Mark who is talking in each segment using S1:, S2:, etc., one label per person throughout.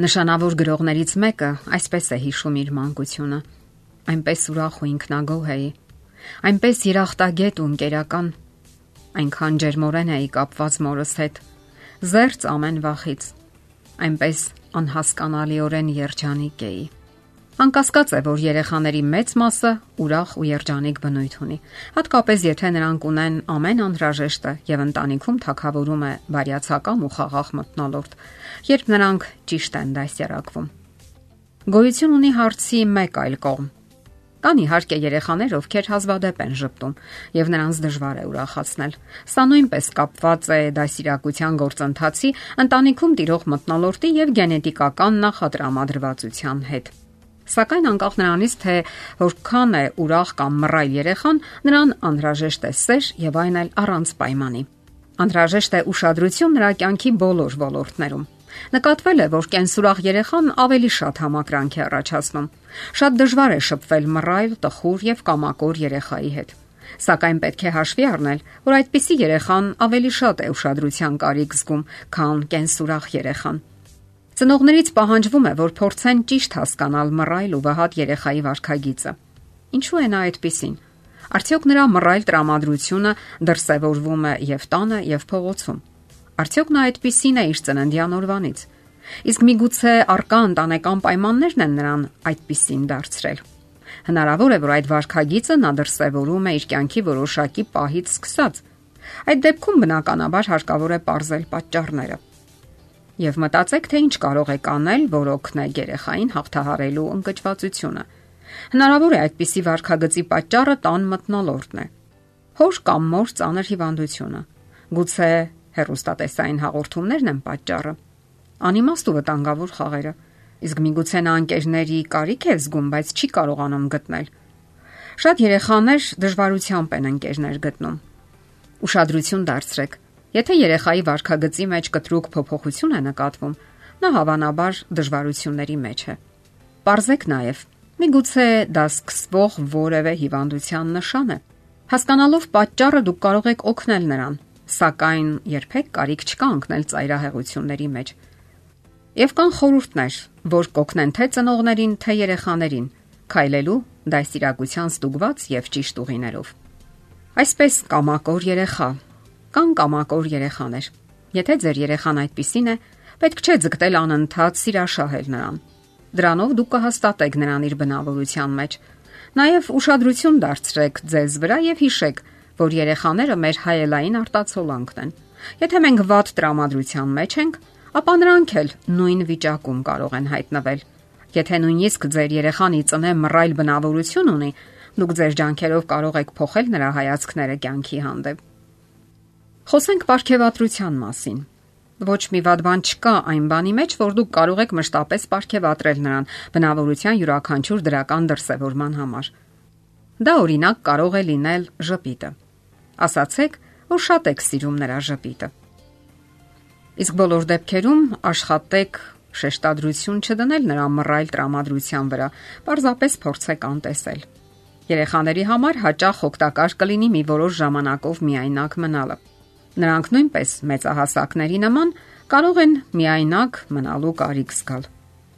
S1: Նշանավոր գրողներից մեկը այսպես է հիշում իր մանկությունը. այնպես ուրախ ու ինքնագոհ էի, այնպես երախտագետ ու ընկերական, այնքան ջերմորեն էի կապված մորս հետ, զերծ ամեն վախից, այնպես անհասկանալիորեն երջանիկ էի։ Անկասկած է, որ երեխաների մեծ մասը ուրախ ու երջանիկ բնույթ ունի, հատկապես եթե նրանք ունեն ամեն անհրաժեշտը եւ ընտանիքում թակավորում է բարյացակամ ու խաղաղ մթնոլորտ, երբ նրանք ճիշտ են դասյարակվում։ Գոյություն ունի հարցի մեկ այլ կողմ։ Կան իհարկե երեխաներ, ովքեր հազվադեպ են ճպտում եւ նրանց դժվար է ուրախացնել։ Սա նույնպես կապված է դասիրակության գործընթացի, ընտանիքում տիրող մթնոլորտի եւ գենետիկական նախատրամադրվածության հետ։ Սակայն անկախ նրանից, թե որքան է ուրախ կամ մռայլ երեխան, նրան անհրաժեշտ է սեր եւ այն էլ առանց պայմանի։ Անհրաժեշտ է ուշադրություն նրա կյանքի բոլոր ոլորտներում։ Նկատվել է, որ կենսուրախ երեխան ավելի շատ համակրանք է առաջացնում։ Շատ դժվար է շփվել մռայլ, տխուր եւ կամակոր երեխայի հետ։ Սակայն պետք է հաշվի առնել, որ այդպիսի երեխան ավելի շատ է ուշադրության կարիք զգում, քան կենսուրախ երեխան։ Ծնողներից պահանջվում է, որ փորձեն ճիշտ հասկանալ մռայլ ու վհատ երեխայի վարքագիծը։ Ինչու է նա այդպեսին։ Արդյոք նրա մռայլ տրամադրությունը դրսևորվում է եւ տանը, եւ փողոցում։ Արդյոք նա այդպիսին է իր ծննդյան օրվանից։ Իսկ միգուցե արկա ընտանեկան պայմաններն են նրան այդպիսին դարձրել։ Հնարավոր է, որ այդ վարքագիծը նա դրսևորում է իր կյանքի որոշակի պահից սկսած։ Այդ դեպքում բնականաբար հարկավոր է ողրել պատճառները։ Եվ մտածեք, թե ինչ կարող եք անել, որ օգնե երեխային հաղթահարելու ընկճվածությունը։ Հնարավոր է այդպիսի վարքագծի պատճառը տան մտնոլորտն է։ Հոր կամ մոր ծանր հիվանդությունը։ Գուցե հերոստատեսային հաղորդումներն են պատճառը։ Անիմաստ ու վտանգավոր խաղերը։ Իսկ միգուցե նա անկերների կարիք է զգում, բայց չի կարողանում գտնել։ Շատ երեխաներ դժվարությամբ են անկերներ գտնում։ Ուշադրություն դարձրեք։ Եթե երեխայի վարքագծի մեջ կտրուկ փոփոխություն է նկատվում, նա հավանաբար դժվարությունների մեջ է։ Պարզեք նաև, միգուցե դա սկսվող որևէ հիվանդության նշան է։ Հասկանալով պատճառը դուք կարող եք օգնել նրան, սակայն երբեք կարիք չկա ընկնել ծայրահեղությունների մեջ։ Եվ կան խորհուրդներ, որ կօգնեն թե ծնողներին, թե երեխաներին քայլելու դասիրակության ստուգված եւ ճիշտ ուղիներով։ Այսպես կամակոր երեխա, կան կամակոր երեխաներ։ Եթե ձեր երեխան այդպիսին է, պետք չէ ձգտել անընդհատ սիրաշահել նրան։ Դրանով դուք կհաստատեք նրան իր բնավորության մեջ։ Նաև ուշադրություն դարձրեք ձեզ վրա եւ հիշեք, որ երեխաները մեր հայելային արտացոլանքն են։ Եթե մենք վատ տրամադրության մեջ ենք, ապա նրանք էլ նույն վիճակում կարող են հայտնվել։ Եթե նույնիսկ ձեր երեխան ի ծնե մռայլ բնավորություն ունի, դուք ձեր ջանքերով կարող եք փոխել նրա հայացքները կյանքի հանդեպ։ Խոսենք ապարքեվատրության մասին։ Ոչ մի վատ բան չկա այն բանի մեջ, որ դուք կարող եք մշտապես ապարքեվատրել նրան բնավորության յուրաքանչյուր դրական դրսևորման համար։ Դա օրինակ կարող է լինել ժպիտը։ Ասացեք, որ շատ եք սիրում նրա ժպիտը։ Իսկ բոլոր դեպքերում աշխատեք շեշտադրություն չդնել նրա մռայլ տրամադրության վրա, պարզապես փորձեք անտեսել։ Երեխաների համար հաճախ օգտակար կլինի մի որոշ ժամանակով միայնակ մնալը։ Նրանք նույնպես մեծահասակների նման կարող են միայնակ մնալու կարիք զգալ։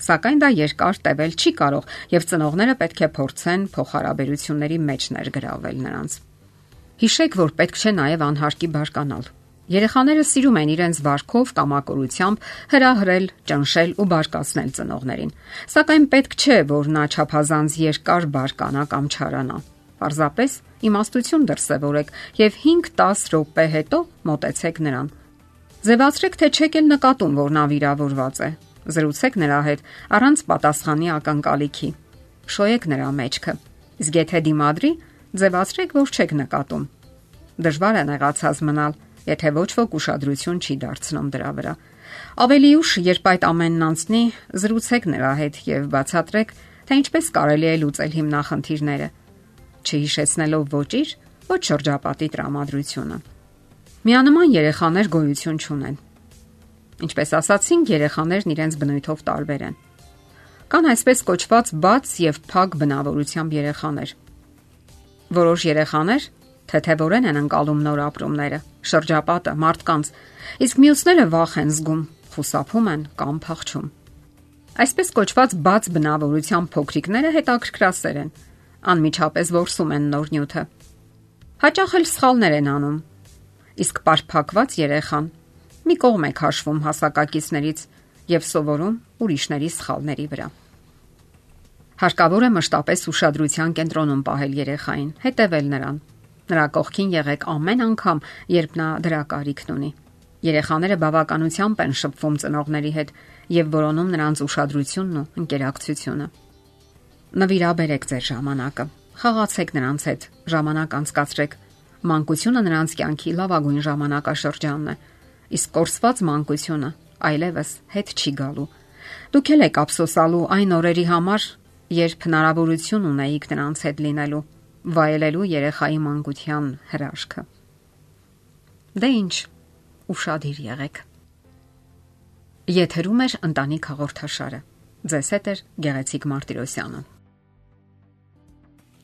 S1: Սակայն դա երկար տևել չի կարող, եւ ծնողները պետք է փորձեն փոխհարաբերությունների մեջ ներգրավել նրանց։ Հիշեք, որ պետք չէ նաև անհարկի բարկանալ։ Երեխաները սիրում են իրենց վարքով կամակորությամբ հրահրել, ճնշել ու բարկացնել ծնողներին։ Սակայն պետք չէ, որ նա ճափազանց երկար բարկանա կամ չարանա։ Պարզապես իմաստություն դրսևորեք եւ 5-10 րոպե հետո մոտեցեք նրան։ Ձևացրեք, թե չեք էլ նկատում, որ նա վիրավորված է։ Զրուցեք նրա հետ առանց պատասխանի ակնկալիքի։ Շոյեք նրա մեջքը։ Իսկ եթե դիմադրի, Ձևացրեք, որ չեք նկատում։ Դժվար է նեղացած մնալ, եթե ոչ ոք ուշադրություն չի դարձնում դրա վրա։ Ավելի ուշ, երբ այդ ամենն անցնի, զրուցեք նրա հետ եւ բացատրեք, թե ինչպես կարելի է լուծել հիմնախնդիրները, չհիշեցնելով ոչ իր, ոչ շրջապատի տրամադրությունը։ Միանման երեխաներ գոյություն չունեն։ Ինչպես ասացինք, երեխաներն իրենց բնույթով տարբեր են։ Կան այսպես կոչված բաց եւ փակ բնավորությամբ երեխաներ, Որոշ երեխաներ թեթևորեն են անցալում նոր ապրումները, շրջապատը, մարդկանց, իսկ մյուսները վախ են զգում, խուսափում են կամ փախչում։ Այսպես կոչված բաց բնավորության փոքրիկները հետաքրքրասեր են, անմիջապես ворսում են նոր նյութը։ Հաճախ էլ սխալներ են անում։ Իսկ պարփակված երեխան մի կողմ է քաշվում հասակակիցներից եւ սովորում ուրիշների սխալների վրա։ Հարկավոր է մշտապես ուշադրության կենտրոնում պահել երեխային, հետևել նրան։ Նրա կողքին եղեք ամեն անգամ, երբ նա դրա կարիքն ունի։ Երեխաները բավականությամբ են շփվում ծնողների հետ եւ որոնում նրանց ուշադրությունն ու ընկերակցությունը։ Նվիրաբերեք ձեր ժամանակը։ Խաղացեք նրանց հետ, ժամանակ անցկացրեք։ Մանկությունը նրանց կյանքի լավագույն ժամանակաշրջանն է։ Իսկ կորսված մանկությունը այլևս հետ չի գալու։ Դուք եք ափսոսալու այն օրերի համար, երբ հնարավորություն ունեիք նրանց հետ լինելու, վայելելու երեխայի մանկության հրաշքը։ Դե ինչ, ուրախadir եղեք։ Եթերում է ընտանիք հաղորդաշարը։ Ձեզ հետ է Գեղեցիկ Մարտիրոսյանը։